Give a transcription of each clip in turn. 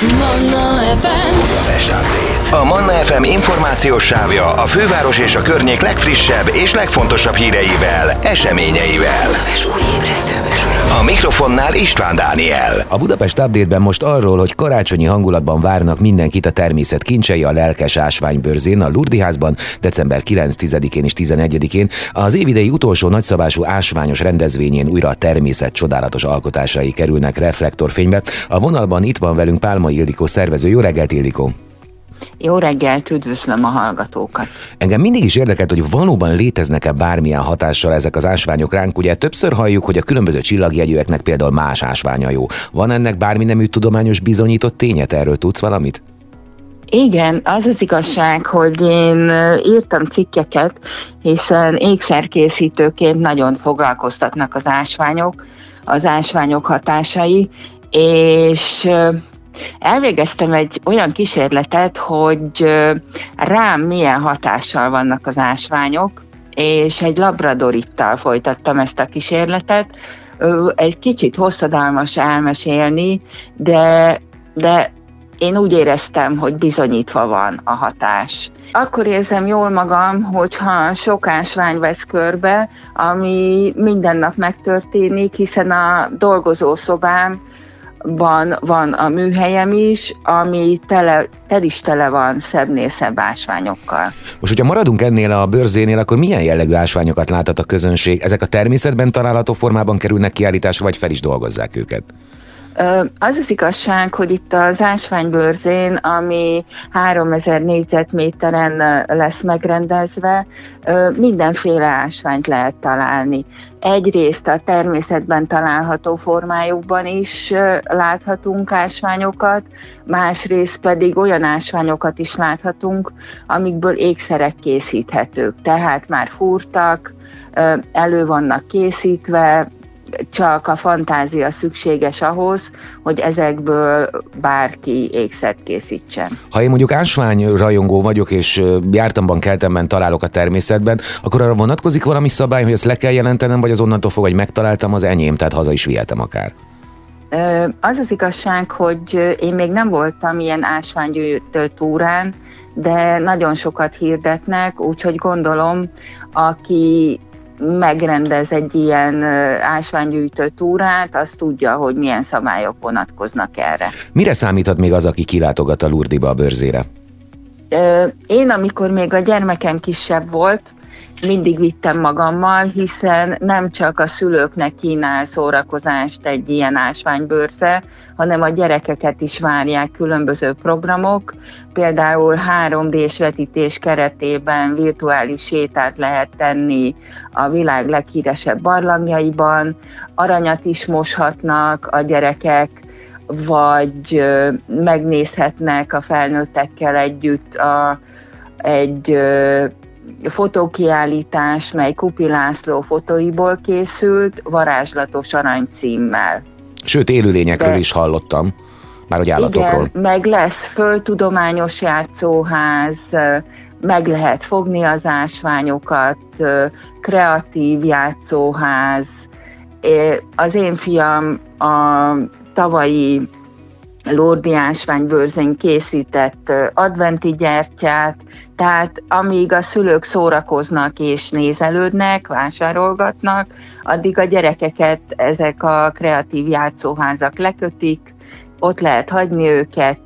Manna FM A Manna FM információs sávja a főváros és a környék legfrissebb és legfontosabb híreivel, eseményeivel. A mikrofonnál István Dániel. A Budapest Update-ben most arról, hogy karácsonyi hangulatban várnak mindenkit a természet kincsei a lelkes ásványbőrzén a Lurdiházban december 9-10-én és 11-én. Az évidei utolsó nagyszabású ásványos rendezvényén újra a természet csodálatos alkotásai kerülnek reflektorfénybe. A vonalban itt van velünk Pálma Ildikó szervező. Jó reggelt, Ildikó! Jó reggelt, üdvözlöm a hallgatókat. Engem mindig is érdekelt, hogy valóban léteznek-e bármilyen hatással ezek az ásványok ránk. Ugye többször halljuk, hogy a különböző csillagjegyűeknek például más ásványa jó. Van ennek bármi nemű tudományos bizonyított tényet? Erről tudsz valamit? Igen, az az igazság, hogy én írtam cikkeket, hiszen ékszerkészítőként nagyon foglalkoztatnak az ásványok, az ásványok hatásai, és elvégeztem egy olyan kísérletet, hogy rám milyen hatással vannak az ásványok, és egy labradorittal folytattam ezt a kísérletet. Egy kicsit hosszadalmas elmesélni, de, de én úgy éreztem, hogy bizonyítva van a hatás. Akkor érzem jól magam, hogyha sok ásvány vesz körbe, ami minden nap megtörténik, hiszen a dolgozószobám van, van a műhelyem is, ami tele, tel is tele van szebbnél szebb ásványokkal. Most, hogyha maradunk ennél a bőrzénél, akkor milyen jellegű ásványokat láthat a közönség? Ezek a természetben található formában kerülnek kiállításra, vagy fel is dolgozzák őket? Az az igazság, hogy itt az ásványbőrzén, ami 3000 négyzetméteren lesz megrendezve, mindenféle ásványt lehet találni. Egyrészt a természetben található formájukban is láthatunk ásványokat, másrészt pedig olyan ásványokat is láthatunk, amikből ékszerek készíthetők. Tehát már fúrtak, elő vannak készítve, csak a fantázia szükséges ahhoz, hogy ezekből bárki ékszert készítsen. Ha én mondjuk ásvány rajongó vagyok, és jártamban, keltemben találok a természetben, akkor arra vonatkozik valami szabály, hogy ezt le kell jelentenem, vagy az onnantól fog, hogy megtaláltam az enyém, tehát haza is vihetem akár. Az az igazság, hogy én még nem voltam ilyen ásványgyűjtő túrán, de nagyon sokat hirdetnek, úgyhogy gondolom, aki megrendez egy ilyen ásványgyűjtő túrát, az tudja, hogy milyen szabályok vonatkoznak erre. Mire számíthat még az, aki kilátogat a Lurdiba a bőrzére? Én, amikor még a gyermekem kisebb volt, mindig vittem magammal, hiszen nem csak a szülőknek kínál szórakozást egy ilyen ásványbőrze, hanem a gyerekeket is várják különböző programok. Például 3D-s vetítés keretében virtuális sétát lehet tenni a világ leghíresebb barlangjaiban, aranyat is moshatnak a gyerekek, vagy megnézhetnek a felnőttekkel együtt a, egy fotókiállítás, mely Kupi László fotóiból készült, varázslatos arany címmel. Sőt, élőlényekről De- is hallottam, már hogy állatokról. Igen, meg lesz földtudományos játszóház, meg lehet fogni az ásványokat, kreatív játszóház. Az én fiam a tavalyi Lordi ásványbőrzén készített ö, adventi gyertyát, tehát amíg a szülők szórakoznak és nézelődnek, vásárolgatnak, addig a gyerekeket ezek a kreatív játszóházak lekötik, ott lehet hagyni őket,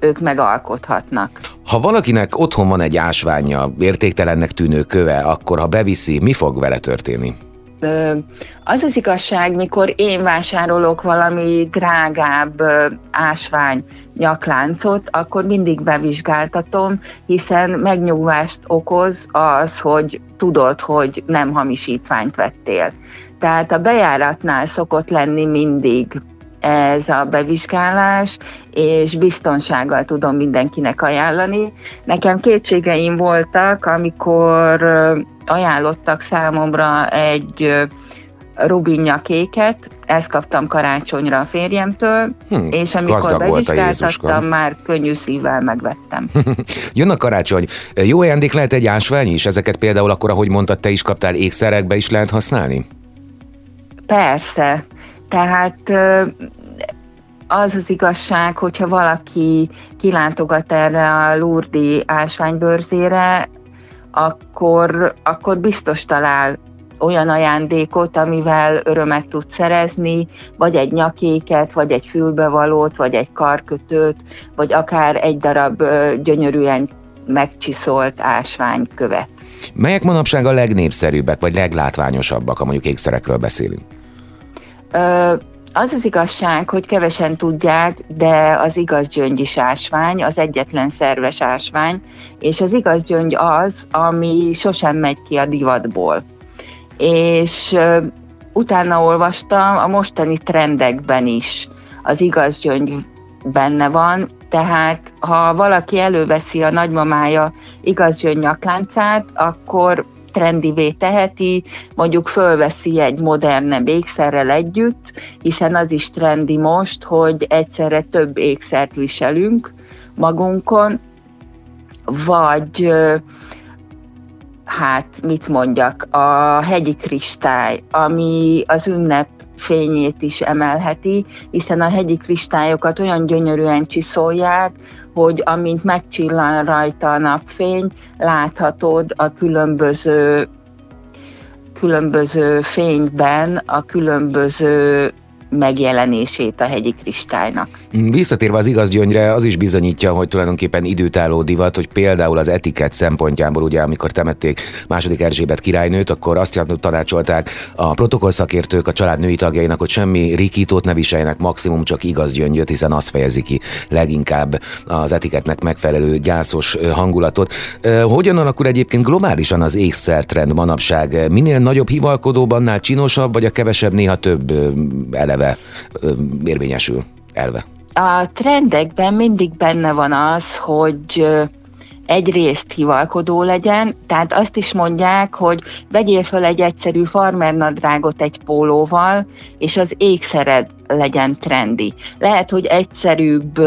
ők megalkothatnak. Ha valakinek otthon van egy ásványa, értéktelennek tűnő köve, akkor ha beviszi, mi fog vele történni? Az az igazság, mikor én vásárolok valami drágább ásvány nyakláncot, akkor mindig bevizsgáltatom, hiszen megnyugvást okoz az, hogy tudod, hogy nem hamisítványt vettél. Tehát a bejáratnál szokott lenni mindig ez a bevizsgálás, és biztonsággal tudom mindenkinek ajánlani. Nekem kétségeim voltak, amikor ajánlottak számomra egy rubinja kéket, ezt kaptam karácsonyra a férjemtől, Hm, és amikor bevizsgáltattam, már könnyű szívvel megvettem. Jön a karácsony. Jó ajándék lehet egy ásvány is? Ezeket például akkor, ahogy mondtad, te is kaptál ékszerekbe is lehet használni? Persze, tehát az az igazság, hogyha valaki kilátogat erre a Lurdi ásványbőrzére, akkor, akkor biztos talál olyan ajándékot, amivel örömet tud szerezni, vagy egy nyakéket, vagy egy fülbevalót, vagy egy karkötőt, vagy akár egy darab gyönyörűen megcsiszolt ásványkövet. Melyek manapság a legnépszerűbbek, vagy leglátványosabbak, ha mondjuk ékszerekről beszélünk? Ö, az az igazság, hogy kevesen tudják, de az igaz gyöngy is ásvány, az egyetlen szerves ásvány, és az igaz gyöngy az, ami sosem megy ki a divatból. És utána olvastam a mostani trendekben is az igaz gyöngy benne van, tehát ha valaki előveszi a nagymamája igaz nyakláncát, akkor trendivé teheti, mondjuk fölveszi egy modernebb ékszerrel együtt, hiszen az is trendi most, hogy egyszerre több ékszert viselünk magunkon, vagy hát mit mondjak, a hegyi kristály, ami az ünnep fényét is emelheti, hiszen a hegyi kristályokat olyan gyönyörűen csiszolják, hogy amint megcsillan rajta a napfény, láthatod a különböző különböző fényben a különböző megjelenését a hegyi kristálynak. Visszatérve az igaz gyöngyre, az is bizonyítja, hogy tulajdonképpen időtálló divat, hogy például az etikett szempontjából, ugye amikor temették második Erzsébet királynőt, akkor azt tanácsolták a protokollszakértők a család női tagjainak, hogy semmi rikítót ne viseljenek, maximum csak igaz gyöngyöt, hiszen az fejezi ki leginkább az etikettnek megfelelő gyászos hangulatot. Hogyan alakul egyébként globálisan az ékszertrend manapság? Minél nagyobb hivalkodóban, annál csinosabb, vagy a kevesebb néha több eleve eleve érvényesül, elve? A trendekben mindig benne van az, hogy egyrészt hivalkodó legyen, tehát azt is mondják, hogy vegyél fel egy egyszerű farmernadrágot egy pólóval, és az ékszered legyen trendi. Lehet, hogy egyszerűbb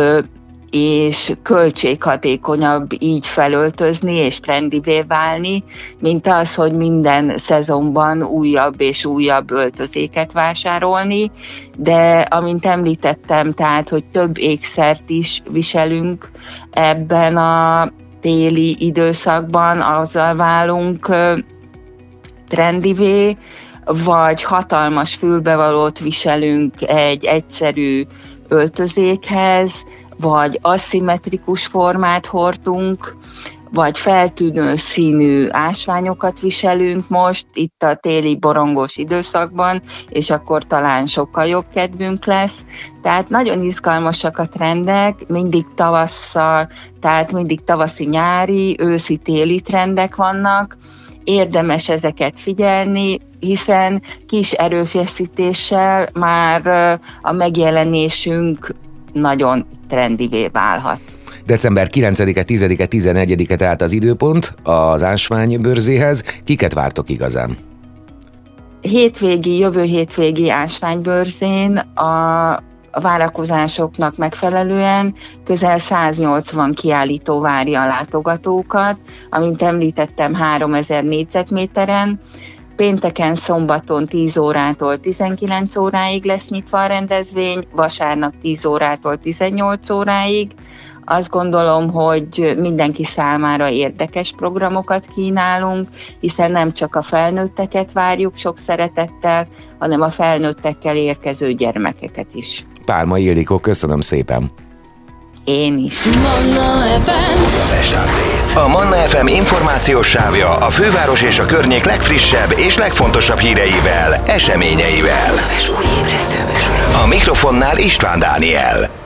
és költséghatékonyabb így felöltözni és trendivé válni, mint az, hogy minden szezonban újabb és újabb öltözéket vásárolni, de amint említettem, tehát, hogy több ékszert is viselünk ebben a téli időszakban, azzal válunk trendivé, vagy hatalmas fülbevalót viselünk egy egyszerű öltözékhez, vagy aszimmetrikus formát hordunk, vagy feltűnő színű ásványokat viselünk most, itt a téli borongós időszakban, és akkor talán sokkal jobb kedvünk lesz. Tehát nagyon izgalmasak a trendek, mindig tavasszal, tehát mindig tavaszi-nyári, őszi-téli trendek vannak, érdemes ezeket figyelni, hiszen kis erőfeszítéssel már a megjelenésünk nagyon trendivé válhat. December 9-e, 10-e, 11-e tehát az időpont az ásványbőrzéhez. Kiket vártok igazán? Hétvégi, jövő hétvégi ásványbőrzén a a várakozásoknak megfelelően közel 180 kiállító várja a látogatókat, amint említettem 3000 négyzetméteren, Pénteken, szombaton 10 órától 19 óráig lesz nyitva a rendezvény, vasárnap 10 órától 18 óráig. Azt gondolom, hogy mindenki számára érdekes programokat kínálunk, hiszen nem csak a felnőtteket várjuk sok szeretettel, hanem a felnőttekkel érkező gyermekeket is. Pálma Ildikó, köszönöm szépen! Én is. Manna FM. A Manna FM információs sávja a főváros és a környék legfrissebb és legfontosabb híreivel, eseményeivel. A mikrofonnál István Dániel.